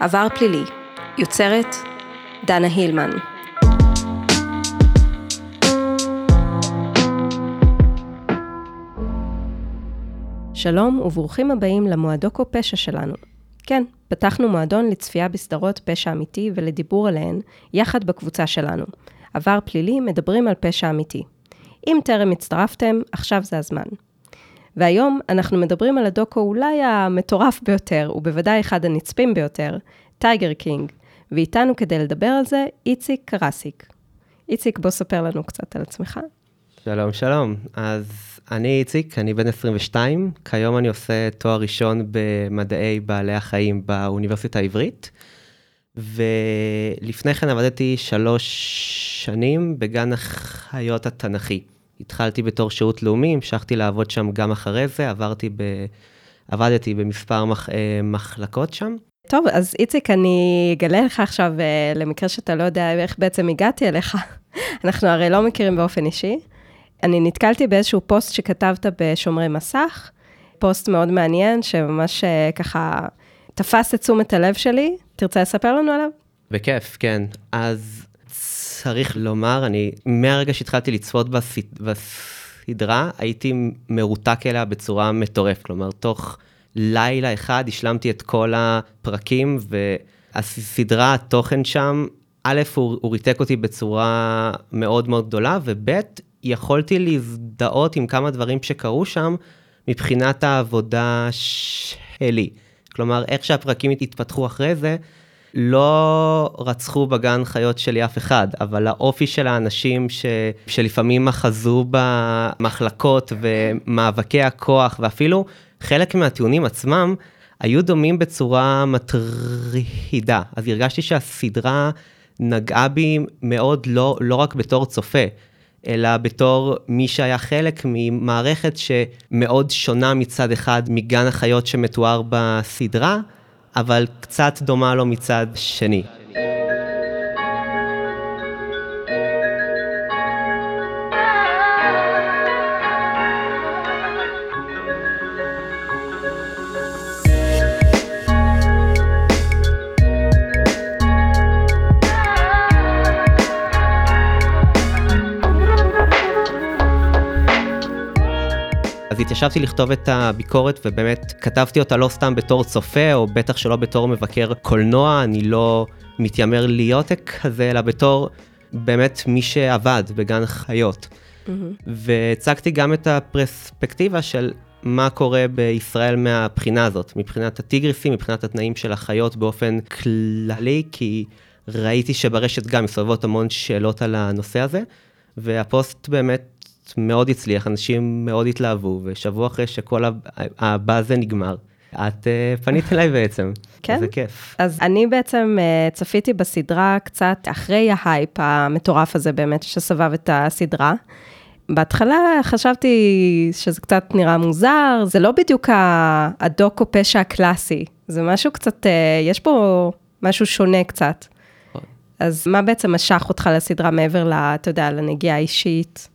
עבר פלילי, יוצרת דנה הילמן. שלום וברוכים הבאים למועדוקו פשע שלנו. כן, פתחנו מועדון לצפייה בסדרות פשע אמיתי ולדיבור עליהן, יחד בקבוצה שלנו. עבר פלילי, מדברים על פשע אמיתי. אם טרם הצטרפתם, עכשיו זה הזמן. והיום אנחנו מדברים על הדוקו אולי המטורף ביותר, ובוודאי אחד הנצפים ביותר, טייגר קינג, ואיתנו כדי לדבר על זה, איציק קרסיק. איציק, בוא ספר לנו קצת על עצמך. שלום, שלום. אז אני איציק, אני בן 22, כיום אני עושה תואר ראשון במדעי בעלי החיים באוניברסיטה העברית, ולפני כן עבדתי שלוש שנים בגן החיות התנ"כי. התחלתי בתור שירות לאומי, המשכתי לעבוד שם גם אחרי זה, עברתי ב... עבדתי במספר מח... אה, מחלקות שם. טוב, אז איציק, אני אגלה לך עכשיו, אה, למקרה שאתה לא יודע איך בעצם הגעתי אליך. אנחנו הרי לא מכירים באופן אישי. אני נתקלתי באיזשהו פוסט שכתבת בשומרי מסך, פוסט מאוד מעניין, שממש אה, ככה תפס את תשומת הלב שלי. תרצה לספר לנו עליו? בכיף, כן. אז צריך לומר, אני, מהרגע שהתחלתי לצפות בסד... בסדרה, הייתי מרותק אליה בצורה מטורפת. כלומר, תוך לילה אחד השלמתי את כל הפרקים, והסדרה, התוכן שם, א', הוא, הוא ריתק אותי בצורה מאוד מאוד גדולה, וב', יכולתי להזדהות עם כמה דברים שקרו שם מבחינת העבודה שלי. כלומר, איך שהפרקים התפתחו אחרי זה, לא רצחו בגן חיות שלי אף אחד, אבל האופי של האנשים ש, שלפעמים אחזו במחלקות ומאבקי הכוח, ואפילו חלק מהטיעונים עצמם, היו דומים בצורה מטרידה. אז הרגשתי שהסדרה נגעה בי מאוד לא, לא רק בתור צופה, אלא בתור מי שהיה חלק ממערכת שמאוד שונה מצד אחד מגן החיות שמתואר בסדרה, אבל קצת דומה לו מצד שני. אז התיישבתי לכתוב את הביקורת ובאמת כתבתי אותה לא סתם בתור צופה או בטח שלא בתור מבקר קולנוע, אני לא מתיימר להיות כזה, אלא בתור באמת מי שעבד בגן חיות. Mm-hmm. והצגתי גם את הפרספקטיבה של מה קורה בישראל מהבחינה הזאת, מבחינת הטיגריסים, מבחינת התנאים של החיות באופן כללי, כי ראיתי שברשת גם מסתובבות המון שאלות על הנושא הזה, והפוסט באמת מאוד הצליח, אנשים מאוד התלהבו, ושבוע אחרי שכל הבאזה נגמר, את uh, פנית אליי בעצם. כן? זה כיף. אז אני בעצם uh, צפיתי בסדרה קצת אחרי ההייפ המטורף הזה באמת, שסבב את הסדרה. בהתחלה חשבתי שזה קצת נראה מוזר, זה לא בדיוק הדוקו פשע הקלאסי, זה משהו קצת, uh, יש פה משהו שונה קצת. נכון. אז מה בעצם משך אותך לסדרה מעבר ל, אתה יודע, לנגיעה האישית?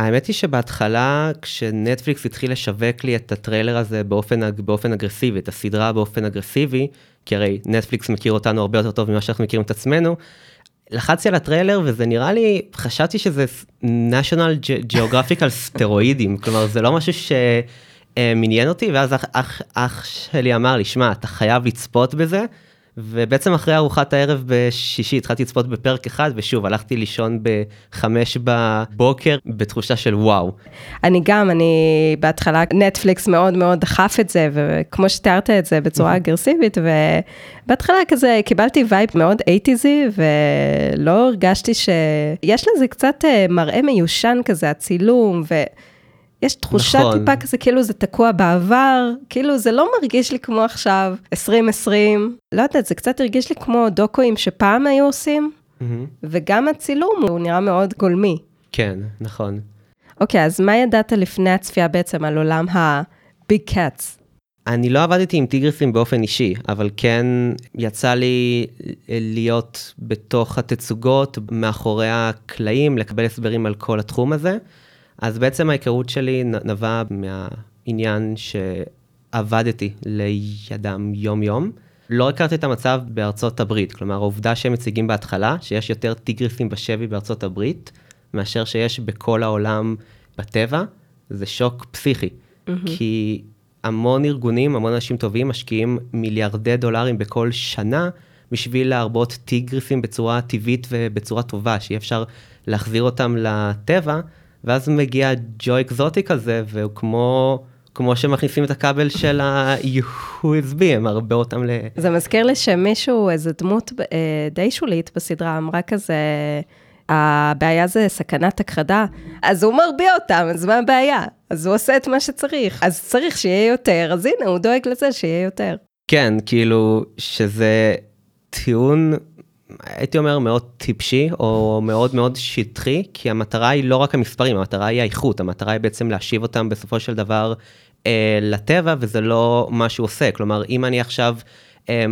האמת היא שבהתחלה, כשנטפליקס התחיל לשווק לי את הטריילר הזה באופן, באופן אגרסיבי, את הסדרה באופן אגרסיבי, כי הרי נטפליקס מכיר אותנו הרבה יותר טוב ממה שאנחנו מכירים את עצמנו, לחצתי על הטריילר וזה נראה לי, חשבתי שזה national geographical סטרואידים, כלומר זה לא משהו שמעניין אותי, ואז אח, אח, אח שלי אמר לי, שמע, אתה חייב לצפות בזה. ובעצם אחרי ארוחת הערב בשישי התחלתי לצפות בפרק אחד, ושוב, הלכתי לישון בחמש בבוקר בתחושה של וואו. אני גם, אני בהתחלה, נטפליקס מאוד מאוד דחף את זה, וכמו שתיארת את זה בצורה אגרסיבית, ובהתחלה כזה קיבלתי vibe מאוד eighties-י, ולא הרגשתי ש... יש לזה קצת אה, מראה מיושן כזה, הצילום, ו... יש תחושה נכון. טיפה כזה, כאילו זה תקוע בעבר, כאילו זה לא מרגיש לי כמו עכשיו, 2020, לא יודעת, זה קצת הרגיש לי כמו דוקואים שפעם היו עושים, mm-hmm. וגם הצילום הוא נראה מאוד גולמי. כן, נכון. אוקיי, אז מה ידעת לפני הצפייה בעצם על עולם ה-Big Cats? אני לא עבדתי עם טיגרסים באופן אישי, אבל כן יצא לי להיות בתוך התצוגות, מאחורי הקלעים, לקבל הסברים על כל התחום הזה. אז בעצם ההיכרות שלי נבעה מהעניין שעבדתי לידם יום-יום, לא הכרתי את המצב בארצות הברית, כלומר העובדה שהם מציגים בהתחלה, שיש יותר טיגריסים בשבי בארצות הברית, מאשר שיש בכל העולם בטבע, זה שוק פסיכי. Mm-hmm. כי המון ארגונים, המון אנשים טובים משקיעים מיליארדי דולרים בכל שנה בשביל להרבות טיגריסים בצורה טבעית ובצורה טובה, שיהיה אפשר להחזיר אותם לטבע, ואז מגיע ג'ו אקזוטיק הזה, והוא כמו... כמו שמכניסים את הכבל של ה-USB, הם הרבה אותם ל... זה מזכיר לי שמישהו, איזו דמות אה, די שולית בסדרה, אמרה כזה, הבעיה זה סכנת הכחדה, אז הוא מרביע אותם, אז מה הבעיה? אז הוא עושה את מה שצריך, אז צריך שיהיה יותר, אז הנה, הוא דואג לזה שיהיה יותר. כן, כאילו, שזה טיעון, הייתי אומר, מאוד טיפשי, או מאוד מאוד שטחי, כי המטרה היא לא רק המספרים, המטרה היא האיכות, המטרה היא בעצם להשיב אותם בסופו של דבר אה, לטבע, וזה לא מה שהוא עושה. כלומר, אם אני עכשיו... אה,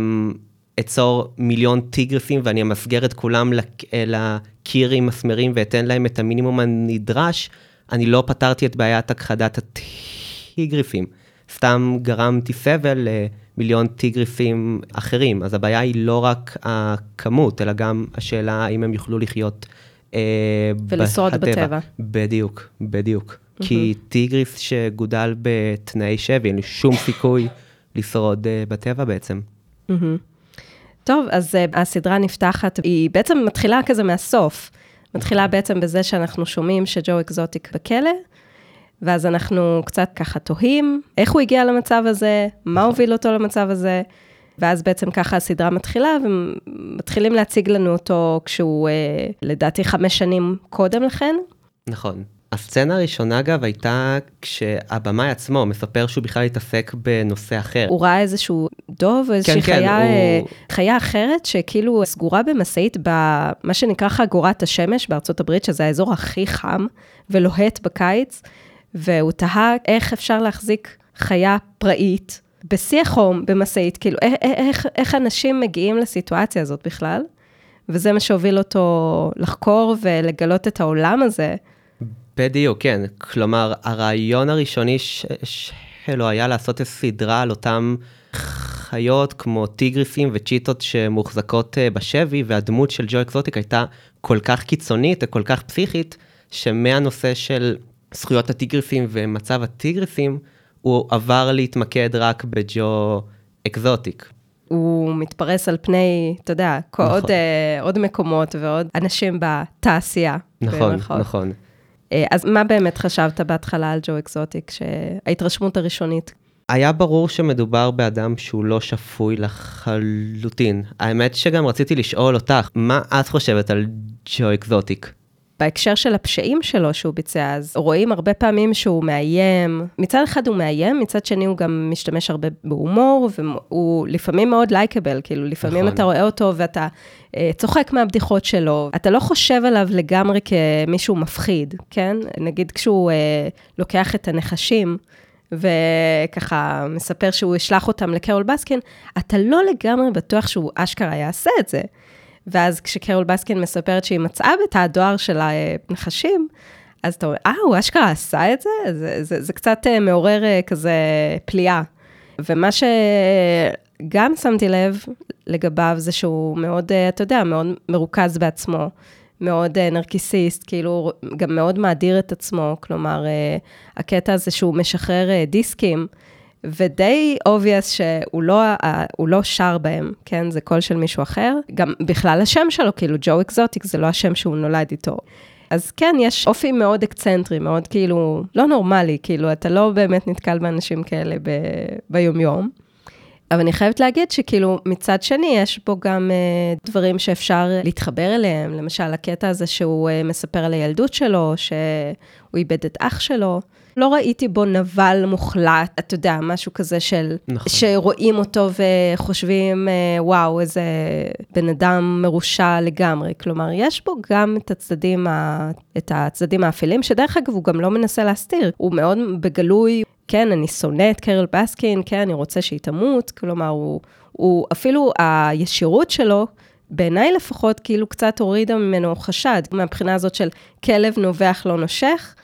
אצור מיליון טיגרסים ואני אמסגר את כולם אה, לקיר עם מסמרים ואתן להם את המינימום הנדרש, אני לא פתרתי את בעיית הכחדת הטיגריסים. סתם גרמתי סבל למיליון טיגריסים אחרים. אז הבעיה היא לא רק הכמות, אלא גם השאלה האם הם יוכלו לחיות אה, ולשרוד בטבע. בדיוק, בדיוק. Mm-hmm. כי טיגריס שגודל בתנאי שבי, אין לי שום סיכוי לשרוד אה, בטבע בעצם. Mm-hmm. טוב, אז uh, הסדרה נפתחת, היא בעצם מתחילה כזה מהסוף. מתחילה בעצם בזה שאנחנו שומעים שג'ו אקזוטיק בכלא, ואז אנחנו קצת ככה תוהים איך הוא הגיע למצב הזה, מה הוביל אותו למצב הזה, ואז בעצם ככה הסדרה מתחילה, ומתחילים להציג לנו אותו כשהוא, uh, לדעתי, חמש שנים קודם לכן. נכון. הסצנה הראשונה, אגב, הייתה כשהבמאי עצמו מספר שהוא בכלל התעסק בנושא אחר. הוא ראה איזשהו דוב, איזושהי כן, חיה, כן, הוא... חיה אחרת, שכאילו סגורה במשאית במה שנקרא חגורת השמש בארצות הברית, שזה האזור הכי חם ולוהט בקיץ, והוא תהה איך אפשר להחזיק חיה פראית בשיא החום במשאית, כאילו, איך, איך, איך אנשים מגיעים לסיטואציה הזאת בכלל? וזה מה שהוביל אותו לחקור ולגלות את העולם הזה. בדיוק, כן. כלומר, הרעיון הראשוני שלו היה לעשות סדרה על אותם חיות כמו טיגריסים וצ'יטות שמוחזקות אה, בשבי, והדמות של ג'ו אקזוטיק הייתה כל כך קיצונית וכל כך פסיכית, שמהנושא של זכויות הטיגריסים ומצב הטיגריסים, הוא עבר להתמקד רק בג'ו אקזוטיק. הוא מתפרס על פני, אתה יודע, נכון. עוד, uh, עוד מקומות ועוד אנשים בתעשייה. נכון, נכון. אה, אז מה באמת חשבת בהתחלה על ג'ו אקזוטיק, שההתרשמות הראשונית? היה ברור שמדובר באדם שהוא לא שפוי לחלוטין. האמת שגם רציתי לשאול אותך, מה את חושבת על ג'ו אקזוטיק? בהקשר של הפשעים שלו שהוא ביצע, אז רואים הרבה פעמים שהוא מאיים. מצד אחד הוא מאיים, מצד שני הוא גם משתמש הרבה בהומור, והוא לפעמים מאוד לייקבל, כאילו לפעמים נכון. אתה רואה אותו ואתה אה, צוחק מהבדיחות שלו, אתה לא חושב עליו לגמרי כמישהו מפחיד, כן? נגיד כשהוא אה, לוקח את הנחשים, וככה מספר שהוא ישלח אותם לקרול בסקין, אתה לא לגמרי בטוח שהוא אשכרה יעשה את זה. ואז כשקרול בסקין מספרת שהיא מצאה בתא הדואר של הנחשים, אז אתה אומר, אה, הוא אשכרה עשה את זה? זה, זה, זה קצת אה, מעורר אה, כזה פליאה. ומה שגם שמתי לב לגביו זה שהוא מאוד, אה, אתה יודע, מאוד מרוכז בעצמו, מאוד נרקיסיסט, כאילו גם מאוד מאדיר את עצמו, כלומר, הקטע הזה שהוא משחרר דיסקים, ודי obvious שהוא לא, לא שר בהם, כן? זה קול של מישהו אחר. גם בכלל השם שלו, כאילו ג'ו אקזוטיק, זה לא השם שהוא נולד איתו. אז כן, יש אופי מאוד אקצנטרי, מאוד כאילו, לא נורמלי, כאילו, אתה לא באמת נתקל באנשים כאלה ב- ביומיום. אבל אני חייבת להגיד שכאילו, מצד שני, יש בו גם uh, דברים שאפשר להתחבר אליהם. למשל, הקטע הזה שהוא uh, מספר על הילדות שלו, שהוא איבד את אח שלו. לא ראיתי בו נבל מוחלט, אתה יודע, משהו כזה של... נכון. שרואים אותו וחושבים, אה, וואו, איזה בן אדם מרושע לגמרי. כלומר, יש בו גם את הצדדים, ה... את הצדדים האפלים, שדרך אגב, הוא גם לא מנסה להסתיר. הוא מאוד בגלוי, כן, אני שונא את קרל בסקין, כן, אני רוצה שהיא תמות. כלומר, הוא, הוא אפילו הישירות שלו, בעיניי לפחות, כאילו קצת הורידה ממנו חשד, מהבחינה הזאת של כלב נובח לא נושך.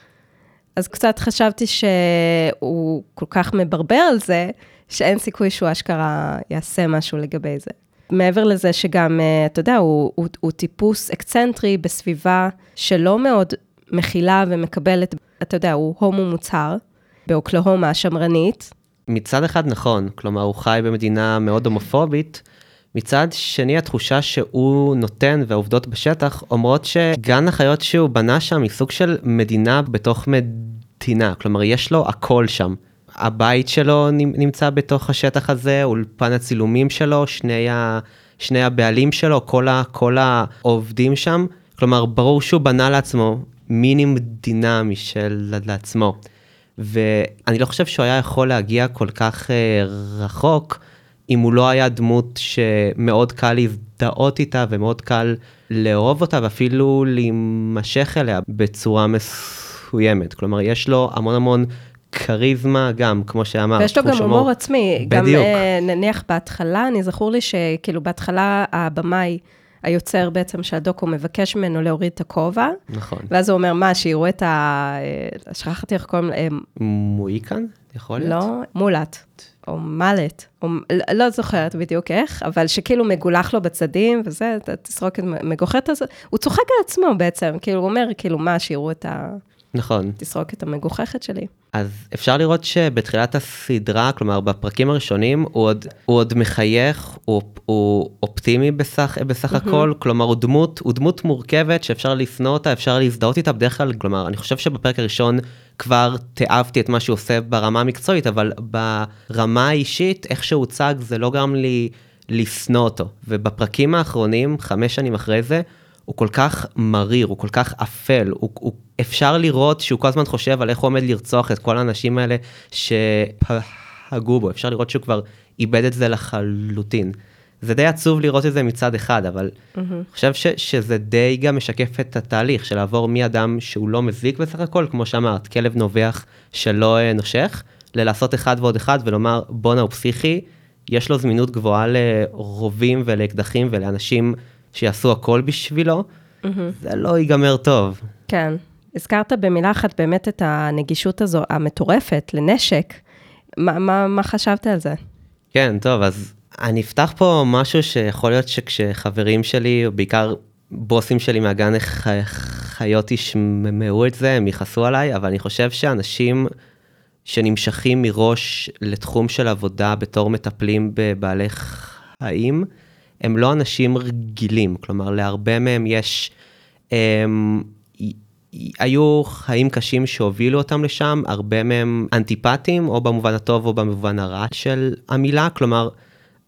אז קצת חשבתי שהוא כל כך מברבר על זה, שאין סיכוי שהוא אשכרה יעשה משהו לגבי זה. מעבר לזה שגם, אה, אתה יודע, הוא, הוא, הוא טיפוס אקצנטרי בסביבה שלא מאוד מכילה ומקבלת, אתה יודע, הוא הומו מוצהר, באוקלהומה השמרנית. מצד אחד נכון, כלומר הוא חי במדינה מאוד הומופובית, מצד שני התחושה שהוא נותן והעובדות בשטח אומרות שגן החיות שהוא בנה שם היא סוג של מדינה בתוך מדינה, כלומר יש לו הכל שם. הבית שלו נמצא בתוך השטח הזה, אולפן הצילומים שלו, שני, ה, שני הבעלים שלו, כל, ה, כל העובדים שם. כלומר, ברור שהוא בנה לעצמו מינים דינמי של לעצמו. ואני לא חושב שהוא היה יכול להגיע כל כך uh, רחוק, אם הוא לא היה דמות שמאוד קל להזדהות איתה ומאוד קל לאהוב אותה ואפילו להימשך אליה בצורה מסוימת. כלומר, יש לו המון המון כריזמה גם, כמו שאמרת. ויש לו גם הומור עצמי. בדיוק. גם אה, נניח בהתחלה, אני זכור לי שכאילו בהתחלה הבמאי, היוצר בעצם של הדוקו מבקש ממנו להוריד את הכובע. נכון. ואז הוא אומר, מה, שיראו את ה... אה, שכחתי איך קוראים להם. מואיקן? יכול להיות? לא, מולט. או מלט, או לא זוכרת בדיוק איך, אבל שכאילו מגולח לו בצדים, וזה, תסרוקת מגוחכת הזאת, הוא צוחק על עצמו בעצם, כאילו הוא אומר, כאילו מה, שיראו את ה... נכון. תסרוקת המגוחכת שלי. אז אפשר לראות שבתחילת הסדרה, כלומר בפרקים הראשונים, הוא עוד, הוא עוד מחייך, הוא, הוא אופטימי בסך, בסך mm-hmm. הכל, כלומר הוא דמות, הוא דמות מורכבת שאפשר לשנוא אותה, אפשר להזדהות איתה בדרך כלל, כלומר אני חושב שבפרק הראשון כבר תיעבתי את מה שהוא עושה ברמה המקצועית, אבל ברמה האישית, איך שהוא הוצג זה לא גרם לי לשנוא אותו. ובפרקים האחרונים, חמש שנים אחרי זה, הוא כל כך מריר, הוא כל כך אפל, הוא, הוא, אפשר לראות שהוא כל הזמן חושב על איך הוא עומד לרצוח את כל האנשים האלה שפגעו בו, אפשר לראות שהוא כבר איבד את זה לחלוטין. זה די עצוב לראות את זה מצד אחד, אבל mm-hmm. אני חושב ש, שזה די גם משקף את התהליך של לעבור מאדם שהוא לא מזיק בסך הכל, כמו שאמרת, כלב נובח שלא אה, נושך, ללעשות אחד ועוד אחד ולומר בואנה הוא פסיכי, יש לו זמינות גבוהה לרובים ולאקדחים ולאנשים שיעשו הכל בשבילו, mm-hmm. זה לא ייגמר טוב. כן. הזכרת במילה אחת באמת את הנגישות הזו המטורפת לנשק. מה, מה, מה חשבת על זה? כן, טוב, אז אני אפתח פה משהו שיכול להיות שכשחברים שלי, או בעיקר בוסים שלי מהגן חיות ישמעו את זה, הם יכעסו עליי, אבל אני חושב שאנשים שנמשכים מראש לתחום של עבודה בתור מטפלים בבעלי חיים, הם לא אנשים רגילים, כלומר להרבה מהם יש, הם, היו חיים קשים שהובילו אותם לשם, הרבה מהם אנטיפטיים, או במובן הטוב או במובן הרע של המילה, כלומר,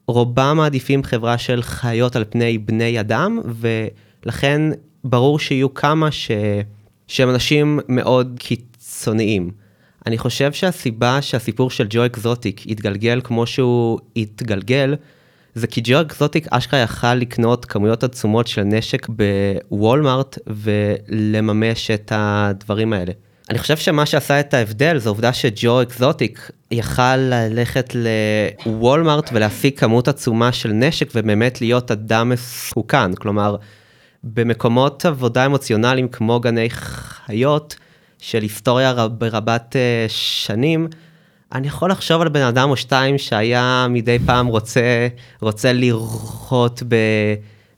רובם מעדיפים חברה של חיות על פני בני אדם, ולכן ברור שיהיו כמה ש... שהם אנשים מאוד קיצוניים. אני חושב שהסיבה שהסיפור של ג'ו אקזוטיק התגלגל כמו שהוא התגלגל, זה כי ג'ו אקזוטיק אשכרה יכל לקנות כמויות עצומות של נשק בוולמארט ולממש את הדברים האלה. אני חושב שמה שעשה את ההבדל זה העובדה שג'ו אקזוטיק יכל ללכת לוולמארט ולהשיג כמות עצומה של נשק ובאמת להיות אדם מסוכן. כלומר, במקומות עבודה אמוציונליים כמו גני חיות, של היסטוריה רב, רבת uh, שנים, אני יכול לחשוב על בן אדם או שתיים שהיה מדי פעם רוצה, רוצה לראות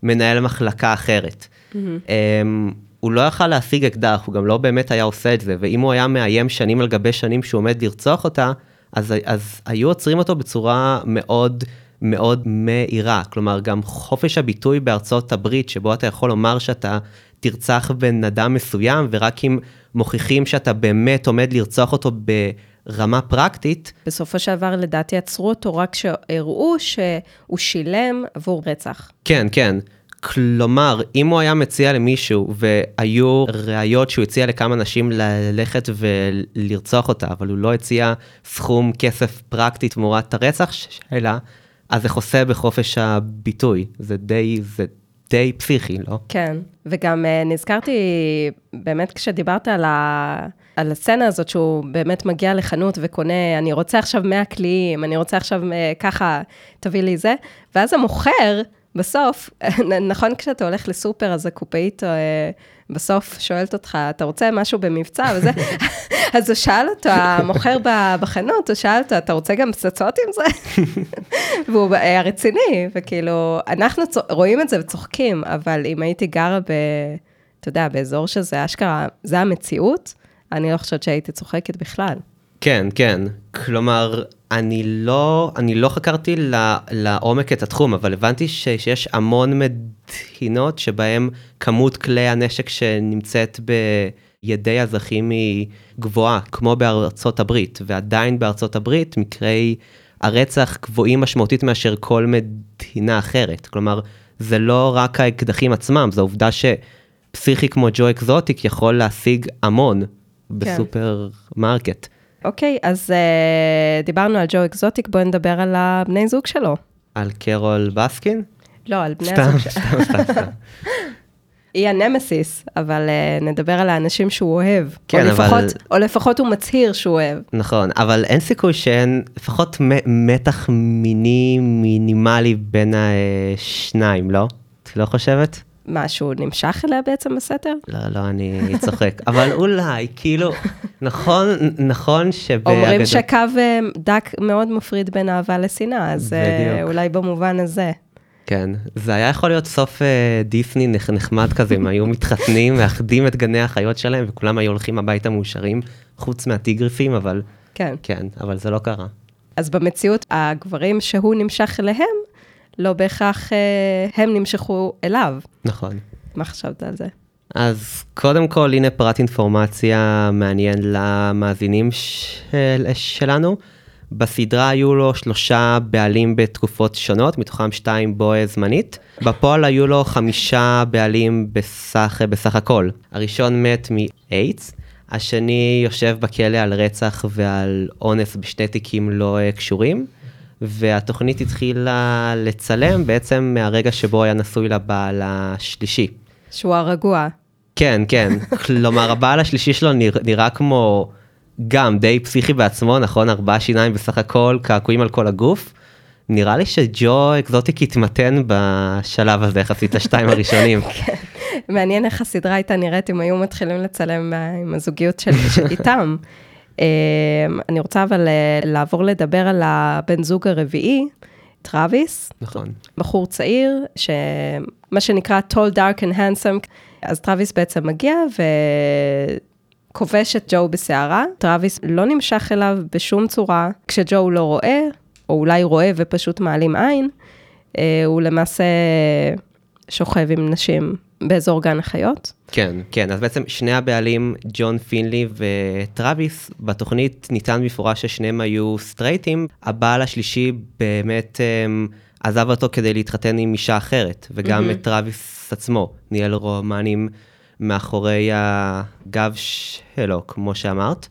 במנהל מחלקה אחרת. Mm-hmm. Um, הוא לא יכל להשיג אקדח, הוא גם לא באמת היה עושה את זה, ואם הוא היה מאיים שנים על גבי שנים שהוא עומד לרצוח אותה, אז, אז היו עוצרים אותו בצורה מאוד מאוד מהירה. כלומר, גם חופש הביטוי בארצות הברית, שבו אתה יכול לומר שאתה תרצח בן אדם מסוים, ורק אם מוכיחים שאתה באמת עומד לרצוח אותו ברמה פרקטית. בסופו של דבר, לדעתי, עצרו אותו רק כשהראו שהוא שילם עבור רצח. כן, כן. כלומר, אם הוא היה מציע למישהו והיו ראיות שהוא הציע לכמה נשים ללכת ולרצוח אותה, אבל הוא לא הציע סכום כסף פרקטי תמורת הרצח שלה, אז זה חוסה בחופש הביטוי. זה די, זה די פסיכי, לא? כן, וגם uh, נזכרתי, באמת כשדיברת על, ה... על הסצנה הזאת, שהוא באמת מגיע לחנות וקונה, אני רוצה עכשיו 100 קליעים, אני רוצה עכשיו uh, ככה, תביא לי זה, ואז המוכר, בסוף, נכון כשאתה הולך לסופר, אז הקופאית אה, בסוף שואלת אותך, אתה רוצה משהו במבצע וזה? אז הוא שאל אותו, המוכר בחנות, הוא שאל אותו, אתה רוצה גם פצצות עם זה? והוא היה רציני, וכאילו, אנחנו רואים את זה וצוחקים, אבל אם הייתי גרה ב... אתה יודע, באזור שזה אשכרה, זה המציאות, אני לא חושבת שהייתי צוחקת בכלל. כן, כן. כלומר, אני לא, אני לא חקרתי לעומק את התחום, אבל הבנתי ש, שיש המון מדינות שבהן כמות כלי הנשק שנמצאת בידי האזרחים היא גבוהה, כמו בארצות הברית, ועדיין בארצות הברית מקרי הרצח גבוהים משמעותית מאשר כל מדינה אחרת. כלומר, זה לא רק האקדחים עצמם, זו העובדה שפסיכי כמו ג'ו אקזוטיק יכול להשיג המון. בסופר מרקט. אוקיי, אז uh, דיברנו על ג'ו אקזוטיק, בואו נדבר על הבני זוג שלו. על קרול בסקין? לא, על בני הזוג שלו. סתם, סתם, סתם. היא הנמסיס, אבל uh, נדבר על האנשים שהוא אוהב. כן, או לפחות, אבל... או לפחות הוא מצהיר שהוא אוהב. נכון, אבל אין סיכוי שאין לפחות מתח מיני מינימלי בין השניים, לא? את לא חושבת? מה, שהוא נמשך אליה בעצם בסתר? לא, לא, אני צוחק. אבל אולי, כאילו, נכון, נכון שבאגדה... אומרים שקו אה, דק מאוד מפריד בין אהבה לשנאה, אז אה, בדיוק. אולי במובן הזה. כן, זה היה יכול להיות סוף אה, דיסני נחמד כזה, הם היו מתחתנים, מאחדים את גני החיות שלהם, וכולם היו הולכים הביתה מאושרים, חוץ מהטיגריפים, אבל... כן. כן, אבל זה לא קרה. אז במציאות, הגברים שהוא נמשך אליהם, לא בהכרח אה, הם נמשכו אליו. נכון. מה חשבת על זה? אז קודם כל, הנה פרט אינפורמציה מעניין למאזינים של, שלנו. בסדרה היו לו שלושה בעלים בתקופות שונות, מתוכם שתיים בו זמנית. בפועל היו לו חמישה בעלים בסך, בסך הכל. הראשון מת מאיידס, השני יושב בכלא על רצח ועל אונס בשני תיקים לא קשורים. והתוכנית התחילה לצלם בעצם מהרגע שבו היה נשוי לבעל השלישי. שהוא הרגוע. כן, כן. כלומר, הבעל השלישי שלו נרא, נראה כמו גם די פסיכי בעצמו, נכון? ארבעה שיניים בסך הכל, קעקועים על כל הגוף. נראה לי שג'ו אקזוטיק התמתן בשלב הזה, יחסית לשתיים הראשונים. כן. מעניין איך הסדרה הייתה נראית אם היו מתחילים לצלם עם הזוגיות של איתם. אמ, אני רוצה אבל אה, לעבור לדבר על הבן זוג הרביעי, טראביס. נכון. בחור צעיר, שמה שנקרא tall, dark and handsome, אז טראביס בעצם מגיע וכובש את ג'ו בסערה. טראביס לא נמשך אליו בשום צורה, כשג'ו לא רואה, או אולי רואה ופשוט מעלים עין, אה, הוא למעשה שוכב עם נשים באזור גן החיות. כן, כן, אז בעצם שני הבעלים, ג'ון פינלי וטראביס, בתוכנית ניתן מפורש ששניהם היו סטרייטים, הבעל השלישי באמת um, עזב אותו כדי להתחתן עם אישה אחרת, וגם mm-hmm. את טראביס עצמו ניהל רומנים מאחורי הגב שלו, כמו שאמרת.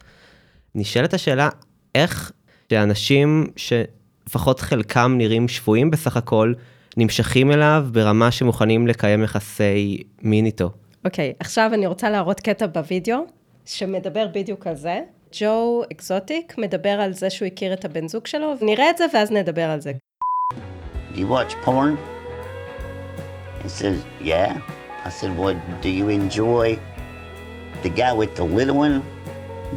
נשאלת השאלה, איך שאנשים שלפחות חלקם נראים שפויים בסך הכל, נמשכים אליו ברמה שמוכנים לקיים יחסי מין איתו. אוקיי, okay, עכשיו אני רוצה להראות קטע בווידאו שמדבר בדיוק על זה. ג'ו אקזוטיק מדבר על זה שהוא הכיר את הבן זוג שלו, נראה את זה ואז נדבר על זה. You watch porn? He says, yeah. I said, well, do you enjoy the guy with the little one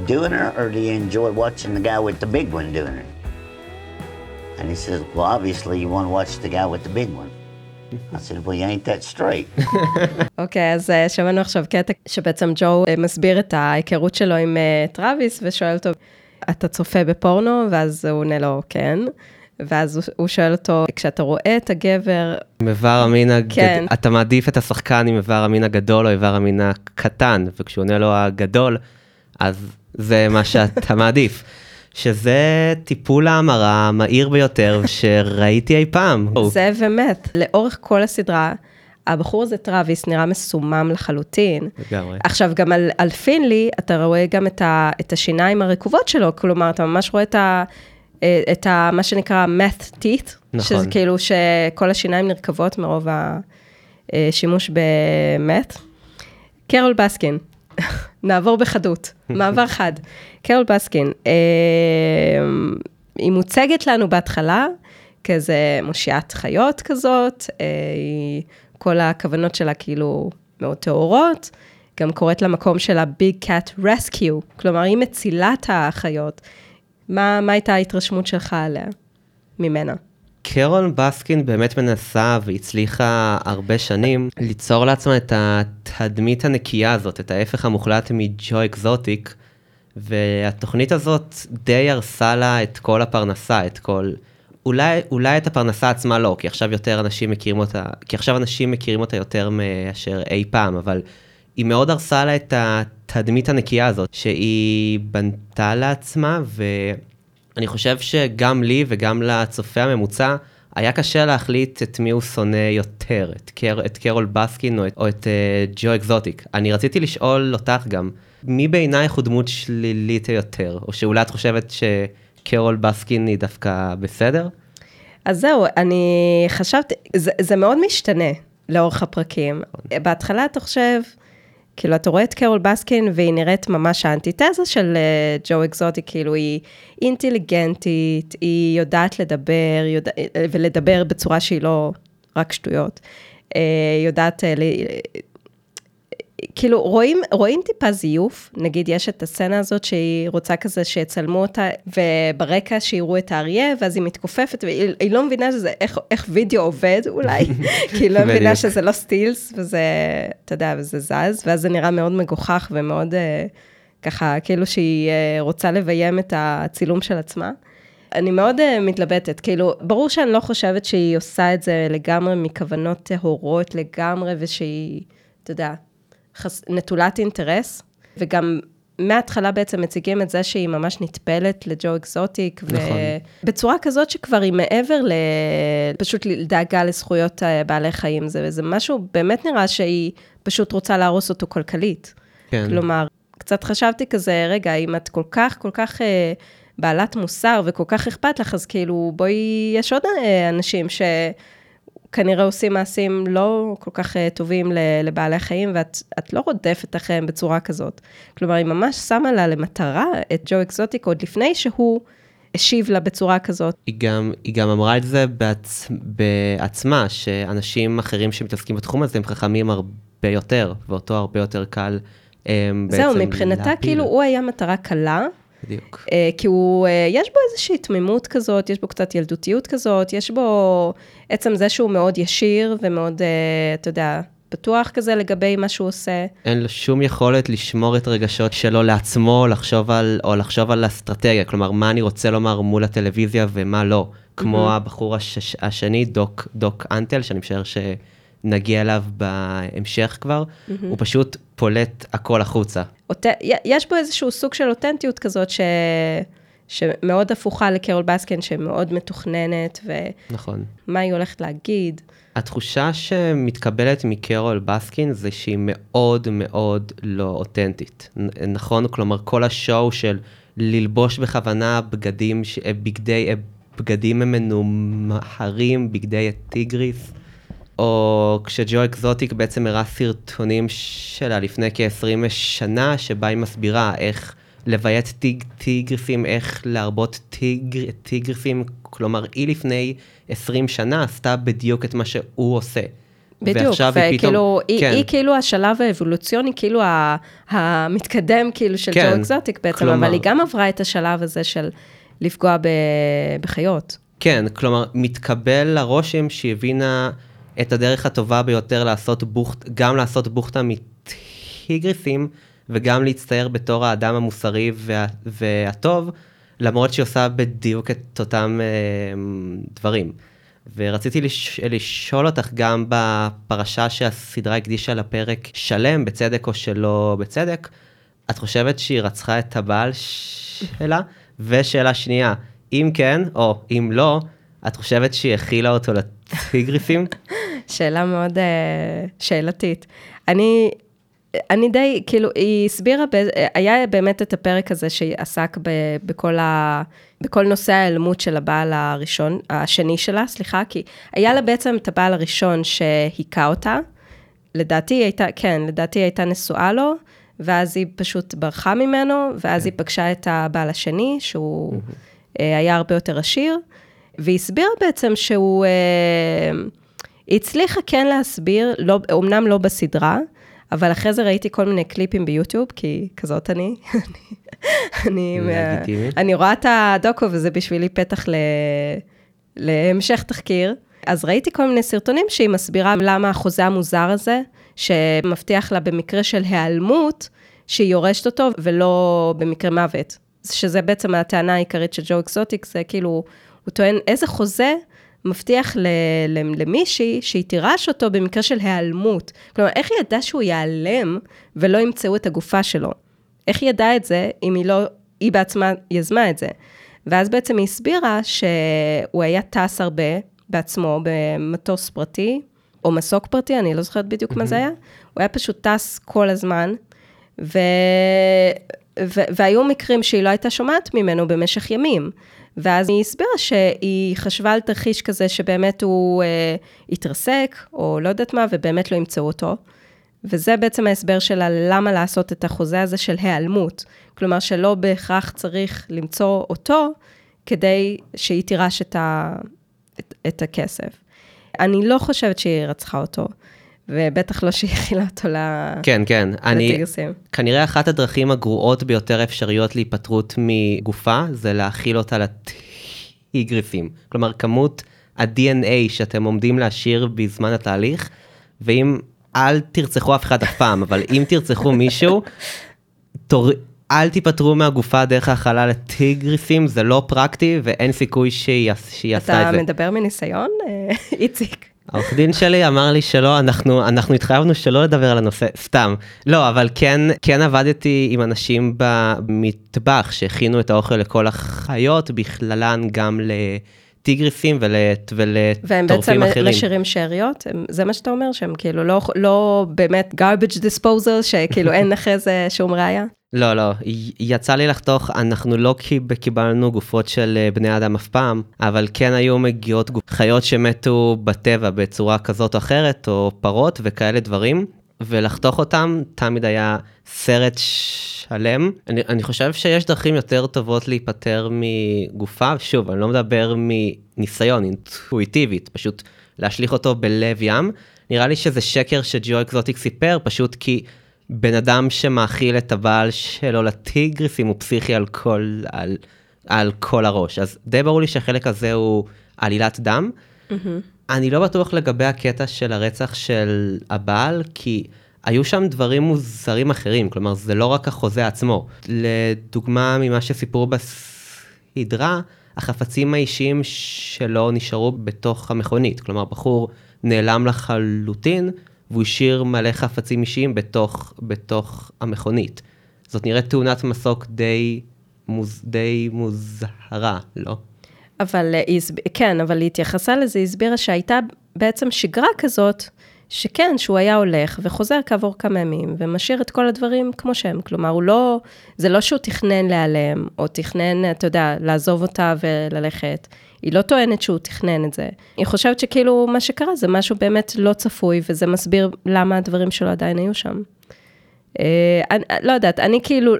doing her, or do you enjoy watching the guy with the big one doing her? And he says, well, obviously you want to watch the guy with the big one. I said, well, you ain't that straight. אוקיי, אז שמענו עכשיו קטע שבעצם ג'ו מסביר את ההיכרות שלו עם טראביס ושואל אותו, אתה צופה בפורנו? ואז הוא עונה לו, כן. ואז הוא שואל אותו, כשאתה רואה את הגבר... עם איבר המין הגדול, כן. אתה מעדיף את השחקן עם איבר המין הגדול או איבר המין הקטן, וכשהוא עונה לו הגדול, אז זה מה שאתה מעדיף. שזה טיפול ההמרה המהיר ביותר שראיתי אי פעם. זה ומת, לאורך כל הסדרה. הבחור הזה, טראביס, נראה מסומם לחלוטין. לגמרי. עכשיו, גם על, על פינלי, אתה רואה גם את, ה, את השיניים הרקובות שלו, כלומר, אתה ממש רואה את, ה, את ה, מה שנקרא meth teeth, נכון. שזה כאילו שכל השיניים נרקבות מרוב השימוש באמת. קרול בסקין, נעבור בחדות, מעבר חד. קרול בסקין, אה, היא מוצגת לנו בהתחלה כאיזה מושיעת חיות כזאת, אה, כל הכוונות שלה כאילו מאוד טהורות, גם קוראת למקום שלה Big Cat Rescue, כלומר, היא מצילה את האחיות. מה, מה הייתה ההתרשמות שלך עליה, ממנה? קרול בסקין באמת מנסה והצליחה הרבה שנים ליצור לעצמה את התדמית הנקייה הזאת, את ההפך המוחלט מג'ו אקזוטיק, והתוכנית הזאת די הרסה לה את כל הפרנסה, את כל... אולי, אולי את הפרנסה עצמה לא, כי עכשיו יותר אנשים מכירים אותה, כי עכשיו אנשים מכירים אותה יותר מאשר אי פעם, אבל היא מאוד הרסה לה את התדמית הנקייה הזאת, שהיא בנתה לעצמה, ואני חושב שגם לי וגם לצופה הממוצע, היה קשה להחליט את מי הוא שונא יותר, את, קר, את קרול בסקין או את, או את uh, ג'ו אקזוטיק. אני רציתי לשאול אותך גם, מי בעינייך הוא דמות שלילית יותר, או שאולי את חושבת שקרול בסקין היא דווקא בסדר? אז זהו, אני חשבתי, זה, זה מאוד משתנה לאורך הפרקים. בהתחלה אתה חושב, כאילו, אתה רואה את קרול בסקין והיא נראית ממש האנטיתזה של uh, ג'ו אקזוטי, כאילו, היא אינטליגנטית, היא יודעת לדבר, יודע, ולדבר בצורה שהיא לא רק שטויות. Uh, יודעת uh, כאילו, רואים, רואים טיפה זיוף, נגיד יש את הסצנה הזאת שהיא רוצה כזה שיצלמו אותה, וברקע שיראו את האריה, ואז היא מתכופפת, והיא לא מבינה שזה, איך, איך וידאו עובד אולי, כי היא לא מבינה שזה לא סטילס, וזה, אתה יודע, וזה זז, ואז זה נראה מאוד מגוחך ומאוד uh, ככה, כאילו שהיא uh, רוצה לביים את הצילום של עצמה. אני מאוד uh, מתלבטת, כאילו, ברור שאני לא חושבת שהיא עושה את זה לגמרי מכוונות טהורות לגמרי, ושהיא, אתה יודע, חס... נטולת אינטרס, וגם מההתחלה בעצם מציגים את זה שהיא ממש נטפלת לג'ו אקזוטיק, נכון. ובצורה כזאת שכבר היא מעבר ל... פשוט לדאגה לזכויות אה, בעלי חיים. זה, זה משהו, באמת נראה שהיא פשוט רוצה להרוס אותו כלכלית. כן. כלומר, קצת חשבתי כזה, רגע, אם את כל כך, כל כך... אה, בעלת מוסר וכל כך אכפת לך, אז כאילו, בואי, יש עוד אה, אנשים ש... כנראה עושים מעשים לא כל כך uh, טובים לבעלי חיים, ואת לא רודפת אחריהם בצורה כזאת. כלומר, היא ממש שמה לה למטרה את ג'ו אקזוטיק עוד לפני שהוא השיב לה בצורה כזאת. היא גם, היא גם אמרה את זה בעצ... בעצמה, שאנשים אחרים שמתעסקים בתחום הזה הם חכמים הרבה יותר, ואותו הרבה יותר קל um, בעצם זהו, מבחינתה להפיל. כאילו הוא היה מטרה קלה. בדיוק. Uh, כי הוא, uh, יש בו איזושהי תמימות כזאת, יש בו קצת ילדותיות כזאת, יש בו עצם זה שהוא מאוד ישיר ומאוד, uh, אתה יודע, פתוח כזה לגבי מה שהוא עושה. אין לו שום יכולת לשמור את הרגשות שלו לעצמו, לחשוב על, או לחשוב על אסטרטגיה, כלומר, מה אני רוצה לומר מול הטלוויזיה ומה לא. כמו mm-hmm. הבחור הש, השני, דוק, דוק אנטל, שאני משער שנגיע אליו בהמשך כבר, mm-hmm. הוא פשוט פולט הכל החוצה. אות... יש בו איזשהו סוג של אותנטיות כזאת, ש... שמאוד הפוכה לקרול בסקין, שמאוד מתוכננת, ו... נכון. מה היא הולכת להגיד. התחושה שמתקבלת מקרול בסקין זה שהיא מאוד מאוד לא אותנטית. נכון? כלומר, כל השואו של ללבוש בכוונה בגדים, בגדי, בגדים מנומרים, בגדי הטיגריס, או כשג'ו אקזוטיק בעצם הראה סרטונים שלה לפני כ-20 שנה, שבה היא מסבירה איך לביית טיג, טיגריסים, איך להרבות טיגר, טיגריסים, כלומר, היא לפני 20 שנה עשתה בדיוק את מה שהוא עושה. בדיוק, וכאילו, היא, כן. היא כאילו השלב האבולוציוני, כאילו המתקדם כאילו של כן, ג'ו אקזוטיק בעצם, כלומר, אבל היא גם עברה את השלב הזה של לפגוע ב, בחיות. כן, כלומר, מתקבל לרושם שהיא הבינה את הדרך הטובה ביותר לעשות בוכט, גם לעשות בוכטה מטיגריסים, וגם להצטייר בתור האדם המוסרי וה, והטוב, למרות שהיא עושה בדיוק את אותם אה, דברים. ורציתי לש, לשאול אותך גם בפרשה שהסדרה הקדישה לפרק שלם, בצדק או שלא בצדק, את חושבת שהיא רצחה את הבעל שלה? ושאלה שנייה, אם כן, או אם לא, את חושבת שהיא הכילה אותו לטיגריסים? שאלה מאוד uh, שאלתית. אני, אני די, כאילו, היא הסבירה, ב, היה באמת את הפרק הזה שעסק ב, בכל, ה, בכל נושא ההיעלמות של הבעל הראשון, השני שלה, סליחה, כי היה לה בעצם את הבעל הראשון שהיכה אותה, לדעתי היא הייתה, כן, לדעתי היא הייתה נשואה לו, ואז היא פשוט ברחה ממנו, ואז כן. היא פגשה את הבעל השני, שהוא היה הרבה יותר עשיר, והיא הסבירה בעצם שהוא... היא הצליחה כן להסביר, לא, אומנם לא בסדרה, אבל אחרי זה ראיתי כל מיני קליפים ביוטיוב, כי כזאת אני. אני, לגיטימי. אני רואה את הדוקו וזה בשבילי פתח ל, להמשך תחקיר. אז ראיתי כל מיני סרטונים שהיא מסבירה למה החוזה המוזר הזה, שמבטיח לה במקרה של היעלמות, שהיא יורשת אותו ולא במקרה מוות. שזה בעצם הטענה העיקרית של ג'ו אקזוטיק, זה כאילו, הוא טוען איזה חוזה מבטיח למישהי שהיא תירש אותו במקרה של היעלמות. כלומר, איך היא ידעה שהוא ייעלם ולא ימצאו את הגופה שלו? איך היא ידעה את זה אם היא לא, היא בעצמה יזמה את זה? ואז בעצם היא הסבירה שהוא היה טס הרבה בעצמו במטוס פרטי, או מסוק פרטי, אני לא זוכרת בדיוק מה זה היה. הוא היה פשוט טס כל הזמן, ו... ו... והיו מקרים שהיא לא הייתה שומעת ממנו במשך ימים. ואז היא הסבירה שהיא חשבה על תרחיש כזה שבאמת הוא אה, התרסק, או לא יודעת מה, ובאמת לא ימצאו אותו. וזה בעצם ההסבר שלה למה לעשות את החוזה הזה של היעלמות. כלומר, שלא בהכרח צריך למצוא אותו כדי שהיא תירש את, ה, את, את הכסף. אני לא חושבת שהיא רצחה אותו, ובטח לא שהיא הכילה אותו כן, כן. אני. כנראה אחת הדרכים הגרועות ביותר אפשריות להיפטרות מגופה, זה להאכיל אותה לטיגרסים. כלומר, כמות ה-DNA שאתם עומדים להשאיר בזמן התהליך, ואם, אל תרצחו אף אחד אף פעם, אבל אם תרצחו מישהו, תור... אל תיפטרו מהגופה דרך האכלה לטיגריסים, זה לא פרקטי ואין סיכוי שהיא שהיא עשתה את אתה זה. מדבר מניסיון, אה, איציק? העורך דין שלי אמר לי שלא, אנחנו, אנחנו התחייבנו שלא לדבר על הנושא, סתם. לא, אבל כן, כן עבדתי עם אנשים במטבח שהכינו את האוכל לכל החיות, בכללן גם לטיגריסים ול, והם ולטורפים בעצם אחרים. משאירים שאריות? זה מה שאתה אומר? שהם כאילו לא, לא באמת garbage disposal, שכאילו אין אחרי זה שום ראייה? לא, לא, יצא לי לחתוך, אנחנו לא קיב- קיבלנו גופות של אה, בני אדם אף פעם, אבל כן היו מגיעות. חיות שמתו בטבע בצורה כזאת או אחרת, או פרות וכאלה דברים, ולחתוך אותם תמיד היה סרט שלם. אני, אני חושב שיש דרכים יותר טובות להיפטר מגופה, שוב, אני לא מדבר מניסיון, אינטואיטיבית, פשוט להשליך אותו בלב ים. נראה לי שזה שקר שג'ו אקזוטיק סיפר, פשוט כי בן אדם שמאכיל את הבעל שלו לטיגריסים הוא פסיכי על כל, על, על כל הראש. אז די ברור לי שהחלק הזה הוא עלילת דם. אני לא בטוח לגבי הקטע של הרצח של הבעל, כי היו שם דברים מוזרים אחרים, כלומר זה לא רק החוזה עצמו. לדוגמה ממה שסיפרו בסדרה, החפצים האישיים שלו נשארו בתוך המכונית, כלומר בחור נעלם לחלוטין, והוא השאיר מלא חפצים אישיים בתוך, בתוך המכונית. זאת נראית תאונת מסוק די, מוז, די מוזרה, לא? אבל אה. כן, אבל היא התייחסה לזה, היא הסבירה שהייתה בעצם שגרה כזאת, שכן, שהוא היה הולך וחוזר כעבור כמה ימים, ומשאיר את כל הדברים כמו שהם. כלומר, הוא לא, זה לא שהוא תכנן להיעלם, או תכנן, אתה יודע, לעזוב אותה וללכת. היא לא טוענת שהוא תכנן את זה. היא חושבת שכאילו מה שקרה זה משהו באמת לא צפוי, וזה מסביר למה הדברים שלו עדיין היו שם. אה, אני, לא יודעת, אני כאילו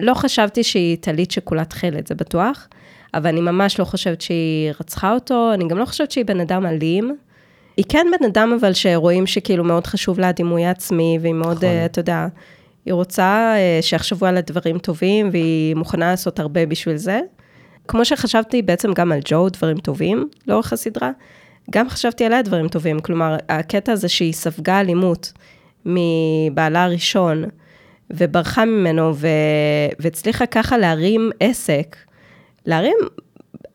לא חשבתי שהיא טלית שכולה תכלת, זה בטוח, אבל אני ממש לא חושבת שהיא רצחה אותו, אני גם לא חושבת שהיא בן אדם אלים. היא כן בן אדם, אבל שרואים שכאילו מאוד חשוב לה הדימוי העצמי, והיא מאוד, נכון. אה, אתה יודע, היא רוצה אה, שיחשבו על הדברים טובים, והיא מוכנה לעשות הרבה בשביל זה. כמו שחשבתי בעצם גם על ג'ו, דברים טובים לאורך הסדרה, גם חשבתי עליה דברים טובים. כלומר, הקטע הזה שהיא ספגה אלימות מבעלה הראשון, וברחה ממנו, ו... והצליחה ככה להרים עסק, להרים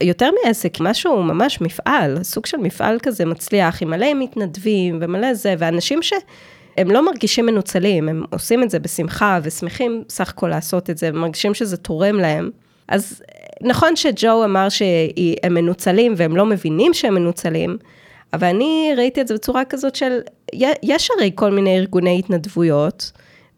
יותר מעסק, משהו ממש מפעל, סוג של מפעל כזה מצליח, עם מלא מתנדבים ומלא זה, ואנשים שהם לא מרגישים מנוצלים, הם עושים את זה בשמחה ושמחים סך הכל לעשות את זה, ומרגישים שזה תורם להם. אז נכון שג'ו אמר שהם מנוצלים והם לא מבינים שהם מנוצלים, אבל אני ראיתי את זה בצורה כזאת של, יש הרי כל מיני ארגוני התנדבויות,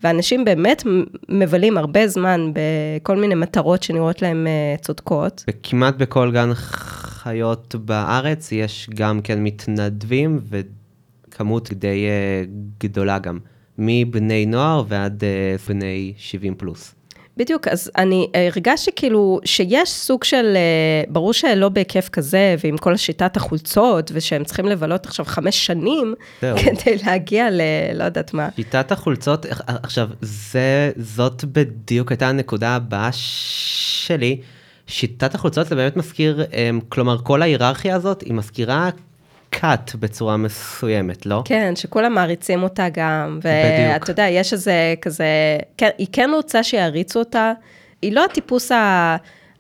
ואנשים באמת מבלים הרבה זמן בכל מיני מטרות שנראות להם אה, צודקות. וכמעט בכל גן חיות בארץ יש גם כן מתנדבים וכמות די uh, גדולה גם, מבני נוער ועד uh, בני 70 פלוס. בדיוק, אז אני הרגשתי כאילו שיש סוג של, אה, ברור שלא בהיקף כזה, ועם כל השיטת החולצות, ושהם צריכים לבלות עכשיו חמש שנים, זהו. כדי להגיע ל... לא יודעת מה. שיטת החולצות, עכשיו, זה, זאת בדיוק הייתה הנקודה הבאה שלי. שיטת החולצות זה באמת מזכיר, אמ, כלומר, כל ההיררכיה הזאת, היא מזכירה cut בצורה מסוימת, לא? כן, שכולם מעריצים אותה גם, בדיוק. ואתה יודע, יש איזה כזה, כן, היא כן רוצה שיעריצו אותה, היא לא הטיפוס ה...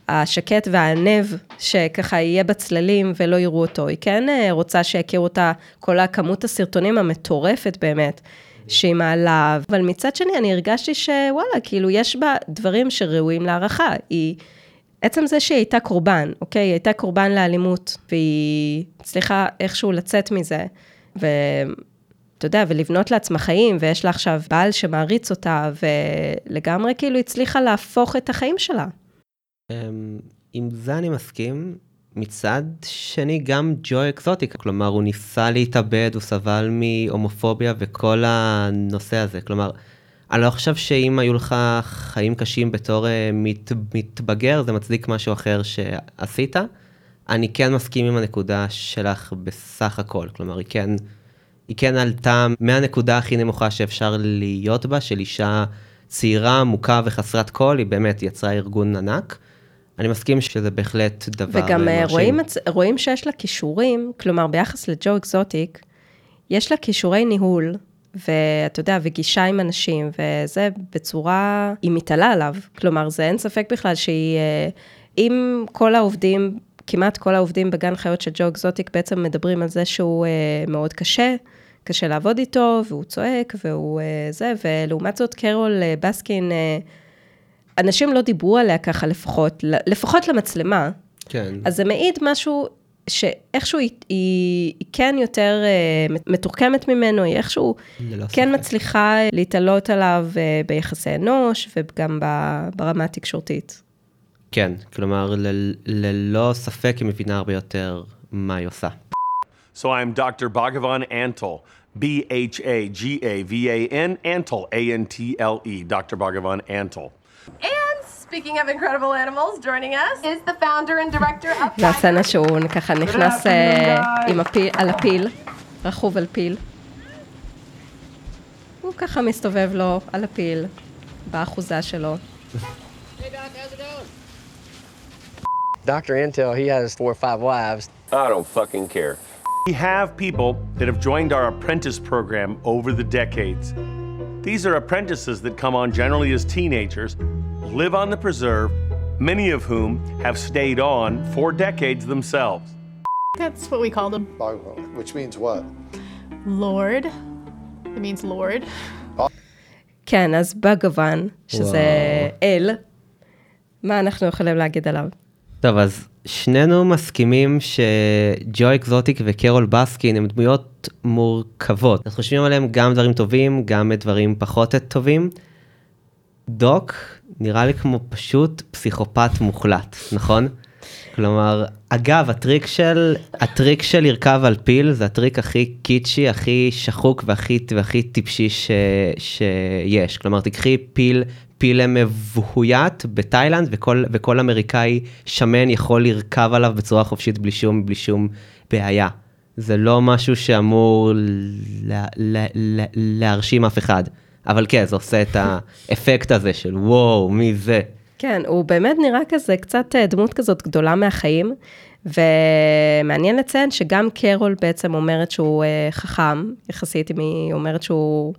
השקט והענב, שככה יהיה בצללים ולא יראו אותו. היא כן אה, רוצה שיכירו אותה, כל הכמות הסרטונים המטורפת באמת, שהיא מעלה. אבל מצד שני, אני הרגשתי שוואלה, כאילו, יש בה דברים שראויים להערכה. היא, עצם זה שהיא הייתה קורבן, אוקיי? היא הייתה קורבן לאלימות, והיא הצליחה איכשהו לצאת מזה. ואתה יודע, ולבנות לעצמה חיים, ויש לה עכשיו בעל שמעריץ אותה, ולגמרי כאילו הצליחה להפוך את החיים שלה. אמ, עם זה אני מסכים. מצד שני, גם ג'וי אקזוטיק, כלומר, הוא ניסה להתאבד, הוא סבל מהומופוביה וכל הנושא הזה. כלומר, אני לא חושב שאם היו לך חיים קשים בתור אה, מת, מתבגר, זה מצדיק משהו אחר שעשית. אני כן מסכים עם הנקודה שלך בסך הכל. כלומר, היא כן, היא כן עלתה מהנקודה הכי נמוכה שאפשר להיות בה, של אישה צעירה, מוכה וחסרת קול, היא באמת יצרה ארגון ענק. אני מסכים שזה בהחלט דבר וגם אה, אה, מרשים. רואים, רואים שיש לה כישורים, כלומר, ביחס לג'ו אקזוטיק, יש לה כישורי ניהול, ואתה יודע, וגישה עם אנשים, וזה בצורה, היא מתעלה עליו. כלומר, זה אין ספק בכלל שהיא, אה, אם כל העובדים, כמעט כל העובדים בגן חיות של ג'ו אקזוטיק בעצם מדברים על זה שהוא אה, מאוד קשה, קשה לעבוד איתו, והוא צועק, והוא אה, זה, ולעומת זאת, קרול בסקין, אנשים לא דיברו עליה ככה לפחות, לפחות למצלמה. כן. אז זה מעיד משהו שאיכשהו היא, היא, היא כן יותר אה, מתוחכמת ממנו, היא איכשהו ללא כן ספק. מצליחה להתעלות עליו אה, ביחסי אנוש וגם ב- ברמה התקשורתית. כן, כלומר, ל- ללא ספק היא מבינה הרבה יותר מה היא עושה. So I'm Dr. Bhagavan Antle, B H A G A V A N Antle, A N T L E, Dr. Bhagavan Antle. And speaking of incredible animals, joining us is the founder and director of זה הסצנה שהוא ככה נכנס אה, עם הפיל, על הפיל, רכוב על פיל. הוא ככה מסתובב לו על הפיל, באחוזה שלו. Dr. Intel, he has four or five wives. I don't fucking care. We have people that have joined our apprentice program over the decades. These are apprentices that come on generally as teenagers, live on the preserve, many of whom have stayed on for decades themselves. That's what we call them. Bhagavan, which means what? Lord. It means Lord. כן, אז בגוון, שזה אל, מה אנחנו יכולים להגיד עליו? טוב, אז שנינו מסכימים שג'ו אקזוטיק וקרול בסקין הם דמויות מורכבות. אנחנו חושבים עליהם גם דברים טובים, גם דברים פחות טובים. דוק נראה לי כמו פשוט פסיכופת מוחלט, נכון? כלומר, אגב, הטריק של, הטריק של לרכב על פיל זה הטריק הכי קיצ'י, הכי שחוק והכי, והכי טיפשי ש, שיש. כלומר, תקחי פיל, פיל מבוית בתאילנד, וכל, וכל אמריקאי שמן יכול לרכב עליו בצורה חופשית בלי שום, בלי שום בעיה. זה לא משהו שאמור לה, לה, לה, להרשים אף אחד. אבל כן, זה עושה את האפקט הזה של וואו, מי זה? כן, הוא באמת נראה כזה, קצת אה, דמות כזאת גדולה מהחיים, ומעניין לציין שגם קרול בעצם אומרת שהוא אה, חכם, יחסית אם היא אומרת שהוא...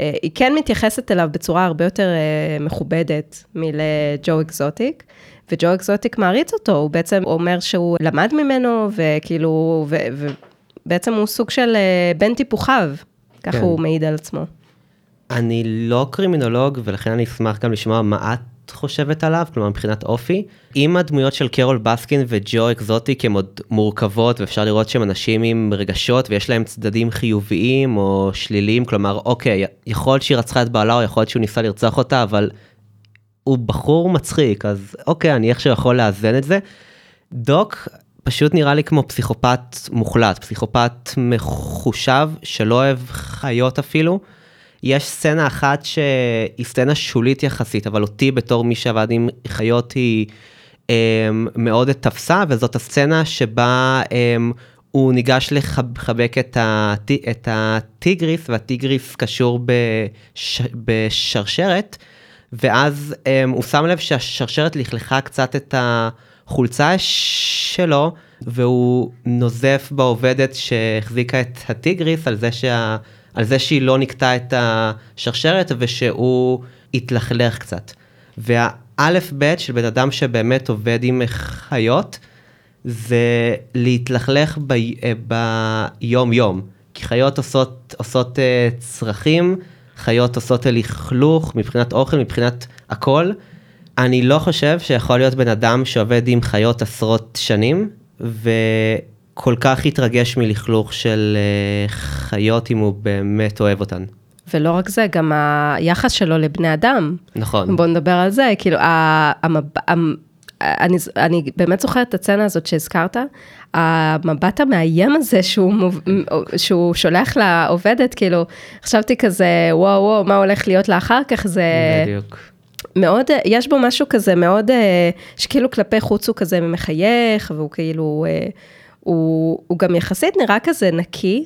אה, היא כן מתייחסת אליו בצורה הרבה יותר אה, מכובדת מלג'ו אקזוטיק, וג'ו אקזוטיק מעריץ אותו, הוא בעצם אומר שהוא למד ממנו, וכאילו, ובעצם הוא סוג של אה, בן טיפוחיו, ככה כן. הוא מעיד על עצמו. אני לא קרימינולוג, ולכן אני אשמח גם לשמוע מה את חושבת עליו, כלומר מבחינת אופי. אם הדמויות של קרול בסקין וג'ו אקזוטיק הן עוד מורכבות, ואפשר לראות שהם אנשים עם רגשות ויש להם צדדים חיוביים או שליליים, כלומר, אוקיי, יכול להיות שהיא רצחה את בעלה, או יכול להיות שהוא ניסה לרצוח אותה, אבל הוא בחור מצחיק, אז אוקיי, אני איכשהו יכול לאזן את זה. דוק פשוט נראה לי כמו פסיכופת מוחלט, פסיכופת מחושב, שלא אוהב חיות אפילו. יש סצנה אחת שהיא סצנה שולית יחסית, אבל אותי בתור מי שעבד עם חיות היא אמ, מאוד תפסה, וזאת הסצנה שבה אמ, הוא ניגש לחבק את, הט... את הטיגריס, והטיגריס קשור בש... בשרשרת, ואז אמ, הוא שם לב שהשרשרת לכלכה קצת את החולצה שלו, והוא נוזף בעובדת שהחזיקה את הטיגריס על זה, שה... על זה שהיא לא נקטה את השרשרת ושהוא התלכלך קצת. והאלף בית של בן אדם שבאמת עובד עם חיות, זה להתלכלך ב... ביום יום. כי חיות עושות, עושות uh, צרכים, חיות עושות לכלוך מבחינת אוכל, מבחינת הכל. אני לא חושב שיכול להיות בן אדם שעובד עם חיות עשרות שנים, וכל כך יתרגש מלכלוך של uh, חיות אם הוא באמת אוהב אותן. ולא רק זה, גם היחס שלו לבני אדם. נכון. בוא נדבר על זה, כאילו, המב... אני, אני באמת זוכרת את הסצנה הזאת שהזכרת, המבט המאיים הזה שהוא, מוב, שהוא שולח לעובדת, כאילו, חשבתי כזה, וואו, וואו, מה הולך להיות לה אחר כך, זה... בדיוק. מאוד, יש בו משהו כזה מאוד, אה, שכאילו כלפי חוץ הוא כזה מחייך, והוא כאילו, אה, הוא, הוא גם יחסית נראה כזה נקי,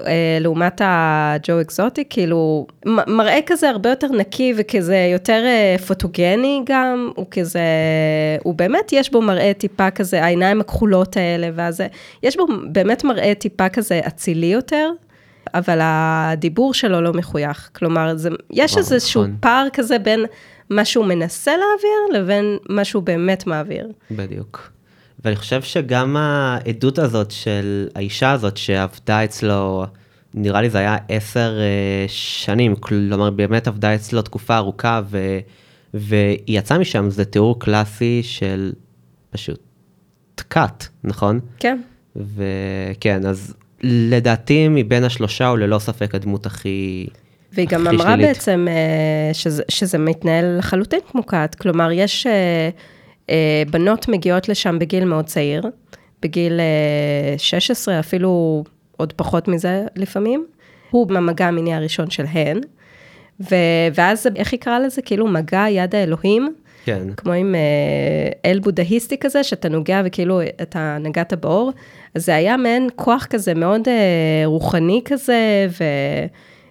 אה, לעומת הג'ו אקזוטי, כאילו, מראה כזה הרבה יותר נקי וכזה יותר פוטוגני גם, הוא כזה, הוא באמת, יש בו מראה טיפה כזה, העיניים הכחולות האלה, ואז יש בו באמת מראה טיפה כזה אצילי יותר. אבל הדיבור שלו לא מחוייך. כלומר, זה, יש וואו, איזשהו נכון. פער כזה בין מה שהוא מנסה להעביר לבין מה שהוא באמת מעביר. בדיוק. ואני חושב שגם העדות הזאת של האישה הזאת שעבדה אצלו, נראה לי זה היה עשר uh, שנים, כלומר באמת עבדה אצלו תקופה ארוכה, ו, והיא יצאה משם, זה תיאור קלאסי של פשוט cut, נכון? כן. וכן, אז לדעתי מבין השלושה הוא ללא ספק הדמות הכי... והיא גם אמרה שלילית. בעצם uh, שזה, שזה מתנהל לחלוטין כמו כת, כלומר יש... אה, בנות מגיעות לשם בגיל מאוד צעיר, בגיל 16, אה, אפילו עוד פחות מזה לפעמים. הוא במגע המיני הראשון שלהן, ו- ואז איך היא קראה לזה? כאילו מגע יד האלוהים. כן. כמו עם אה, אל בודהיסטי כזה, שאתה נוגע וכאילו אתה נגעת באור. אז זה היה מעין כוח כזה מאוד אה, רוחני כזה,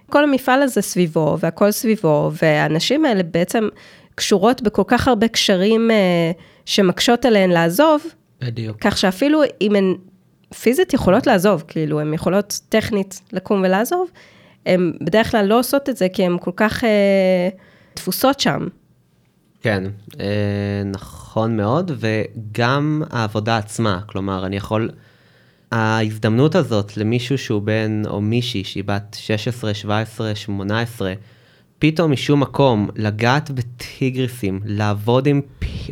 וכל המפעל הזה סביבו, והכל סביבו, והאנשים האלה בעצם קשורות בכל כך הרבה קשרים אה, שמקשות עליהן לעזוב. בדיוק. כך שאפילו אם הן פיזית יכולות לעזוב, כאילו, הן יכולות טכנית לקום ולעזוב, הן בדרך כלל לא עושות את זה כי הן כל כך אה, תפוסות שם. כן, אה, נכון מאוד, וגם העבודה עצמה, כלומר, אני יכול... ההזדמנות הזאת למישהו שהוא בן, או מישהי שהיא בת 16, 17, 18, פתאום משום מקום לגעת בטיגריסים, לעבוד עם,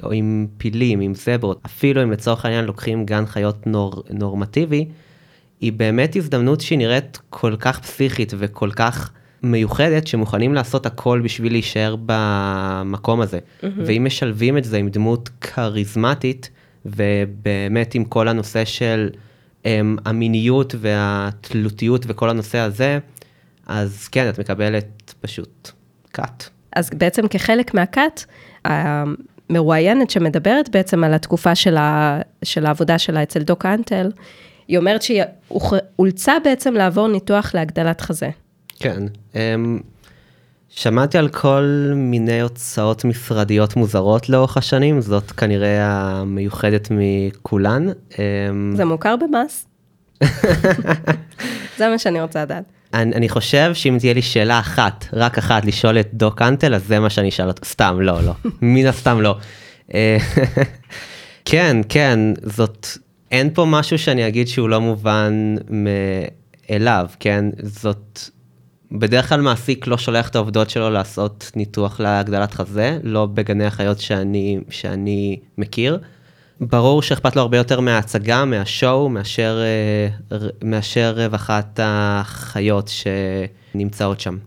או עם פילים, עם זברות, אפילו אם לצורך העניין לוקחים גן חיות נור, נורמטיבי, היא באמת הזדמנות שהיא נראית כל כך פסיכית וכל כך מיוחדת, שמוכנים לעשות הכל בשביל להישאר במקום הזה. Mm-hmm. ואם משלבים את זה עם דמות כריזמטית, ובאמת עם כל הנושא של um, המיניות והתלותיות וכל הנושא הזה, אז כן, את מקבלת פשוט כת. אז בעצם כחלק מהכת, המרואיינת שמדברת בעצם על התקופה של, ה, של העבודה שלה אצל דוק אנטל, היא אומרת שהיא אולצה בעצם לעבור ניתוח להגדלת חזה. כן. אמ, שמעתי על כל מיני הוצאות משרדיות מוזרות לאורך השנים, זאת כנראה המיוחדת מכולן. אמ, זה מוכר במס? זה מה שאני רוצה לדעת. אני, אני חושב שאם תהיה לי שאלה אחת, רק אחת, לשאול את דוק אנטל, אז זה מה שאני אשאל אותו. סתם, לא, לא. מן הסתם לא. אה, כן, כן, זאת, אין פה משהו שאני אגיד שהוא לא מובן מאליו, כן? זאת, בדרך כלל מעסיק לא שולח את העובדות שלו לעשות ניתוח להגדלת חזה, לא בגני החיות שאני, שאני מכיר. ברור שאכפת לו הרבה יותר מההצגה, מהשואו, מאשר, אה, מאשר רווחת החיות שנמצאות שם.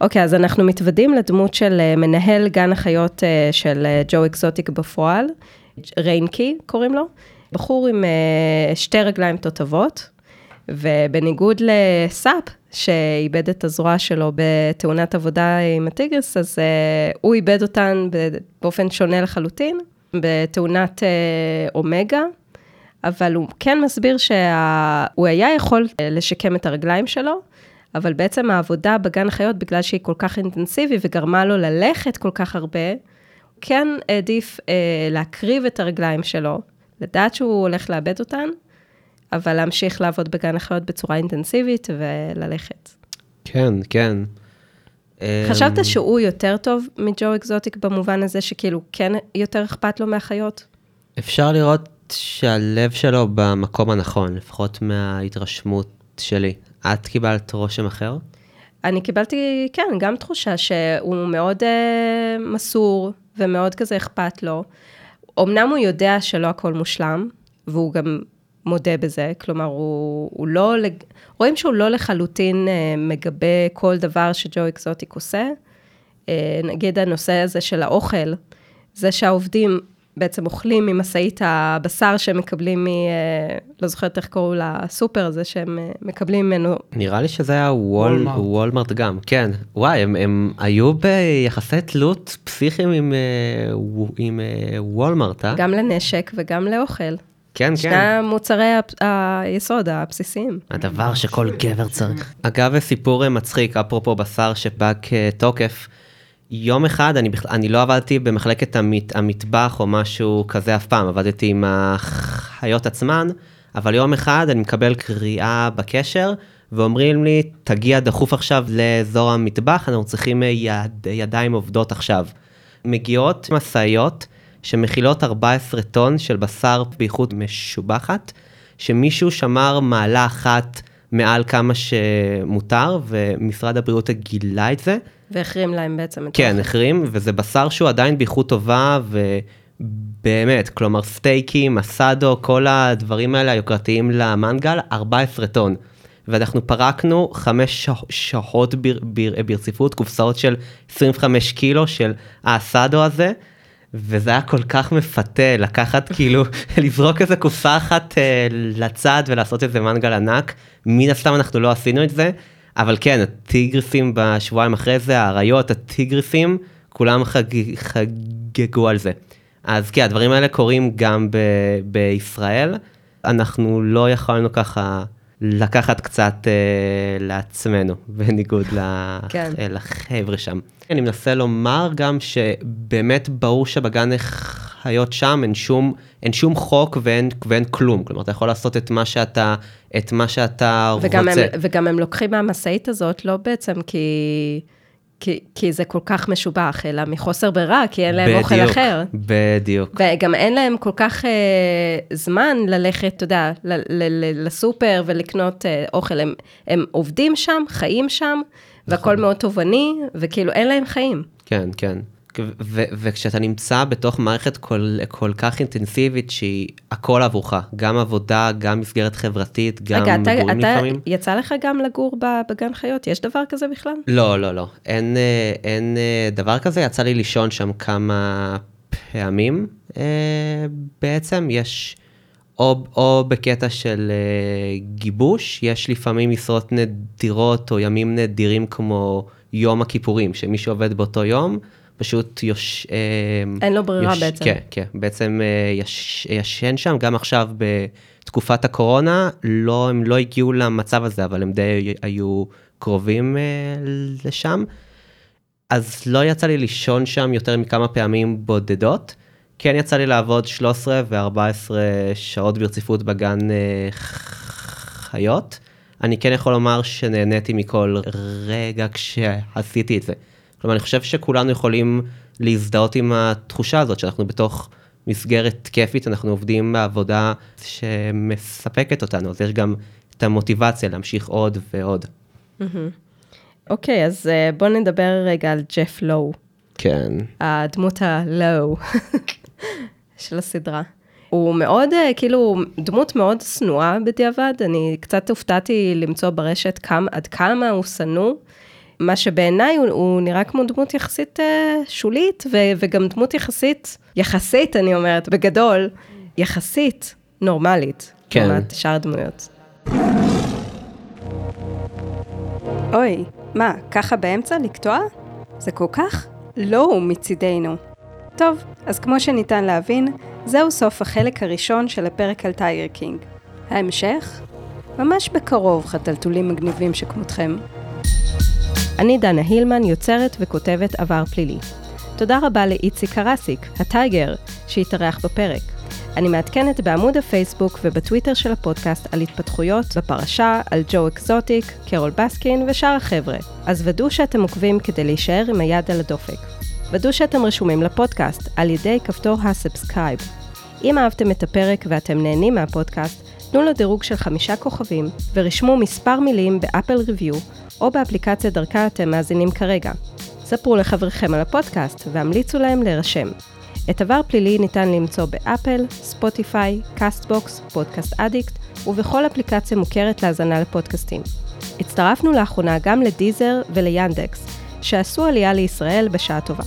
אוקיי, okay, אז אנחנו מתוודים לדמות של אה, מנהל גן החיות אה, של ג'ו אקזוטיק בפועל, ריינקי קוראים לו, בחור עם שתי רגליים תותבות, ובניגוד לסאפ, שאיבד את הזרוע שלו בתאונת עבודה עם הטיגרס, אז הוא איבד אותן באופן שונה לחלוטין, בתאונת uh, אומגה, אבל הוא כן מסביר שהוא היה יכול לשקם את הרגליים שלו, אבל בעצם העבודה בגן החיות, בגלל שהיא כל כך אינטנסיבית וגרמה לו ללכת כל כך הרבה, כן העדיף אה, להקריב את הרגליים שלו, לדעת שהוא הולך לאבד אותן, אבל להמשיך לעבוד בגן החיות בצורה אינטנסיבית וללכת. כן, כן. חשבת אמ, שהוא יותר טוב מג'ו אקזוטיק במובן הזה שכאילו כן יותר אכפת לו מהחיות? אפשר לראות שהלב שלו במקום הנכון, לפחות מההתרשמות שלי. את קיבלת רושם אחר? אני קיבלתי, כן, גם תחושה שהוא מאוד אה, מסור ומאוד כזה אכפת לו. אמנם הוא יודע שלא הכל מושלם, והוא גם מודה בזה, כלומר, הוא, הוא לא, רואים שהוא לא לחלוטין אה, מגבה כל דבר שג'ו אקזוטיק עושה. אה, נגיד הנושא הזה של האוכל, זה שהעובדים בעצם אוכלים ממשאית הבשר שהם מקבלים מ... אה, לא זוכרת איך קראו לסופר הזה, שהם מקבלים ממנו נראה לי שזה היה וול. וולמרט גם, כן. וואי, הם, הם היו ביחסי תלות פסיכיים עם, עם וולמרט, אה? גם לנשק וגם לאוכל. כן, שני כן. המוצרי הפ- היסוד הבסיסיים. הדבר שכל גבר צריך. אגב, סיפור אה, מצחיק, אפרופו בשר שבא כתוקף. יום אחד, אני, בכ- אני לא עבדתי במחלקת המת, המטבח או משהו כזה אף פעם, עבדתי עם החיות עצמן, אבל יום אחד אני מקבל קריאה בקשר, ואומרים לי, תגיע דחוף עכשיו לאזור המטבח, אנחנו צריכים אה, יד, ידיים עובדות עכשיו. מגיעות משאיות שמכילות 14 טון של בשר באיכות משובחת, שמישהו שמר מעלה אחת מעל כמה שמותר, ומשרד הבריאות גילה את זה. והחרים להם בעצם את כן, האוכל. החרים, וזה בשר שהוא עדיין באיכות טובה, ובאמת, כלומר סטייקים, מסאדו, כל הדברים האלה היוקרתיים למנגל, 14 טון. ואנחנו פרקנו חמש שעות בר, בר, ברציפות, קופסאות של 25 קילו של האסדו הזה, וזה היה כל כך מפתה לקחת כאילו, לזרוק איזה קופסה אחת אה, לצד ולעשות איזה מנגל ענק. מן הסתם אנחנו לא עשינו את זה, אבל כן, הטיגריסים בשבועיים אחרי זה, האריות, הטיגריסים, כולם חג... חגגו על זה. אז כן, הדברים האלה קורים גם ב... בישראל. אנחנו לא יכולנו ככה לקחת קצת אה, לעצמנו, בניגוד. כן. לחבר'ה שם. אני מנסה לומר גם שבאמת ברור שבגן חיות שם אין שום, אין שום חוק ואין, ואין כלום. כלומר, אתה יכול לעשות את מה שאתה, את מה שאתה וגם רוצה. הם, וגם הם לוקחים מהמשאית הזאת, לא בעצם כי, כי, כי זה כל כך משובח, אלא מחוסר ברירה, כי אין להם אוכל בדיוק, אחר. בדיוק. וגם אין להם כל כך אה, זמן ללכת, אתה יודע, לסופר ולקנות אה, אוכל. הם, הם עובדים שם, חיים שם, נכון. מאוד תובעני, וכאילו אין להם חיים. כן, כן. ו- וכשאתה נמצא בתוך מערכת כל, כל כך אינטנסיבית שהיא הכל עבורך, גם עבודה, גם מסגרת חברתית, גם רגע, אתה, מגורים אתה לפעמים. יצא לך גם לגור בגן חיות? יש דבר כזה בכלל? לא, לא, לא. אין, אה, אין אה, דבר כזה, יצא לי לישון שם כמה פעמים אה, בעצם. יש או, או בקטע של אה, גיבוש, יש לפעמים משרות נדירות או ימים נדירים כמו יום הכיפורים, שמי שעובד באותו יום פשוט יוש... אה, אין לו ברירה בעצם. כן, כן, בעצם אה, יש, ישן שם, גם עכשיו בתקופת הקורונה, לא, הם לא הגיעו למצב הזה, אבל הם די היו קרובים אה, לשם. אז לא יצא לי לישון שם יותר מכמה פעמים בודדות. כן יצא לי לעבוד 13 ו-14 שעות ברציפות בגן אה, חיות. אני כן יכול לומר שנהניתי מכל רגע כשעשיתי את זה. כלומר, אני חושב שכולנו יכולים להזדהות עם התחושה הזאת שאנחנו בתוך מסגרת כיפית, אנחנו עובדים בעבודה שמספקת אותנו, אז יש גם את המוטיבציה להמשיך עוד ועוד. אוקיי, אז אה, בואו נדבר רגע על ג'ף לואו, כן. הדמות הלואו של הסדרה. הוא מאוד, אה, כאילו, דמות מאוד שנואה בדיעבד, אני קצת הופתעתי למצוא ברשת כמה, עד כמה הוא שנוא. מה שבעיניי הוא, הוא נראה כמו דמות יחסית אה, שולית, ו, וגם דמות יחסית, יחסית, אני אומרת, בגדול, יחסית נורמלית. כן. לעומת שאר הדמויות. אוי, מה, ככה באמצע לקטוע? זה כל כך לא מצידנו. טוב, אז כמו שניתן להבין, זהו סוף החלק הראשון של הפרק על טייגר קינג. ההמשך? ממש בקרוב, חתלתולים מגניבים שכמותכם. אני דנה הילמן, יוצרת וכותבת עבר פלילי. תודה רבה לאיציק קרסיק, הטייגר, שהתארח בפרק. אני מעדכנת בעמוד הפייסבוק ובטוויטר של הפודקאסט על התפתחויות בפרשה, על ג'ו אקזוטיק, קרול בסקין ושאר החבר'ה. אז ודאו שאתם עוקבים כדי להישאר עם היד על הדופק. ודאו שאתם רשומים לפודקאסט על ידי כפתור ה subscribe. אם אהבתם את הפרק ואתם נהנים מהפודקאסט, תנו לו דירוג של חמישה כוכבים ורשמו מספר מילים באפל review או באפליקציה דרכה אתם מאזינים כרגע. ספרו לחבריכם על הפודקאסט והמליצו להם להירשם. את עבר פלילי ניתן למצוא באפל, ספוטיפיי, Castbox, Podcast Addict ובכל אפליקציה מוכרת להאזנה לפודקאסטים. הצטרפנו לאחרונה גם ל Deezer וליאנדקס, שעשו עלייה לישראל בשעה טובה.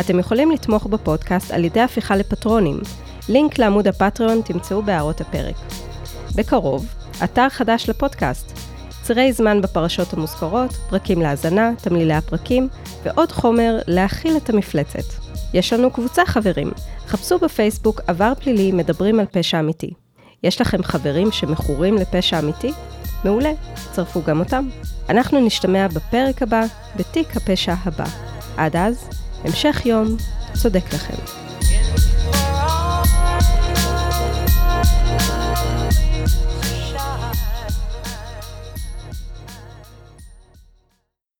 אתם יכולים לתמוך בפודקאסט על ידי הפיכה לפטרונים. לינק לעמוד הפטריון תמצאו בהערות הפרק. בקרוב, אתר חדש לפודקאסט. צירי זמן בפרשות המוזכרות, פרקים להאזנה, תמלילי הפרקים, ועוד חומר להכיל את המפלצת. יש לנו קבוצה חברים. חפשו בפייסבוק עבר פלילי מדברים על פשע אמיתי. יש לכם חברים שמכורים לפשע אמיתי? מעולה, צרפו גם אותם. אנחנו נשתמע בפרק הבא, בתיק הפשע הבא. עד אז, המשך יום צודק לכם.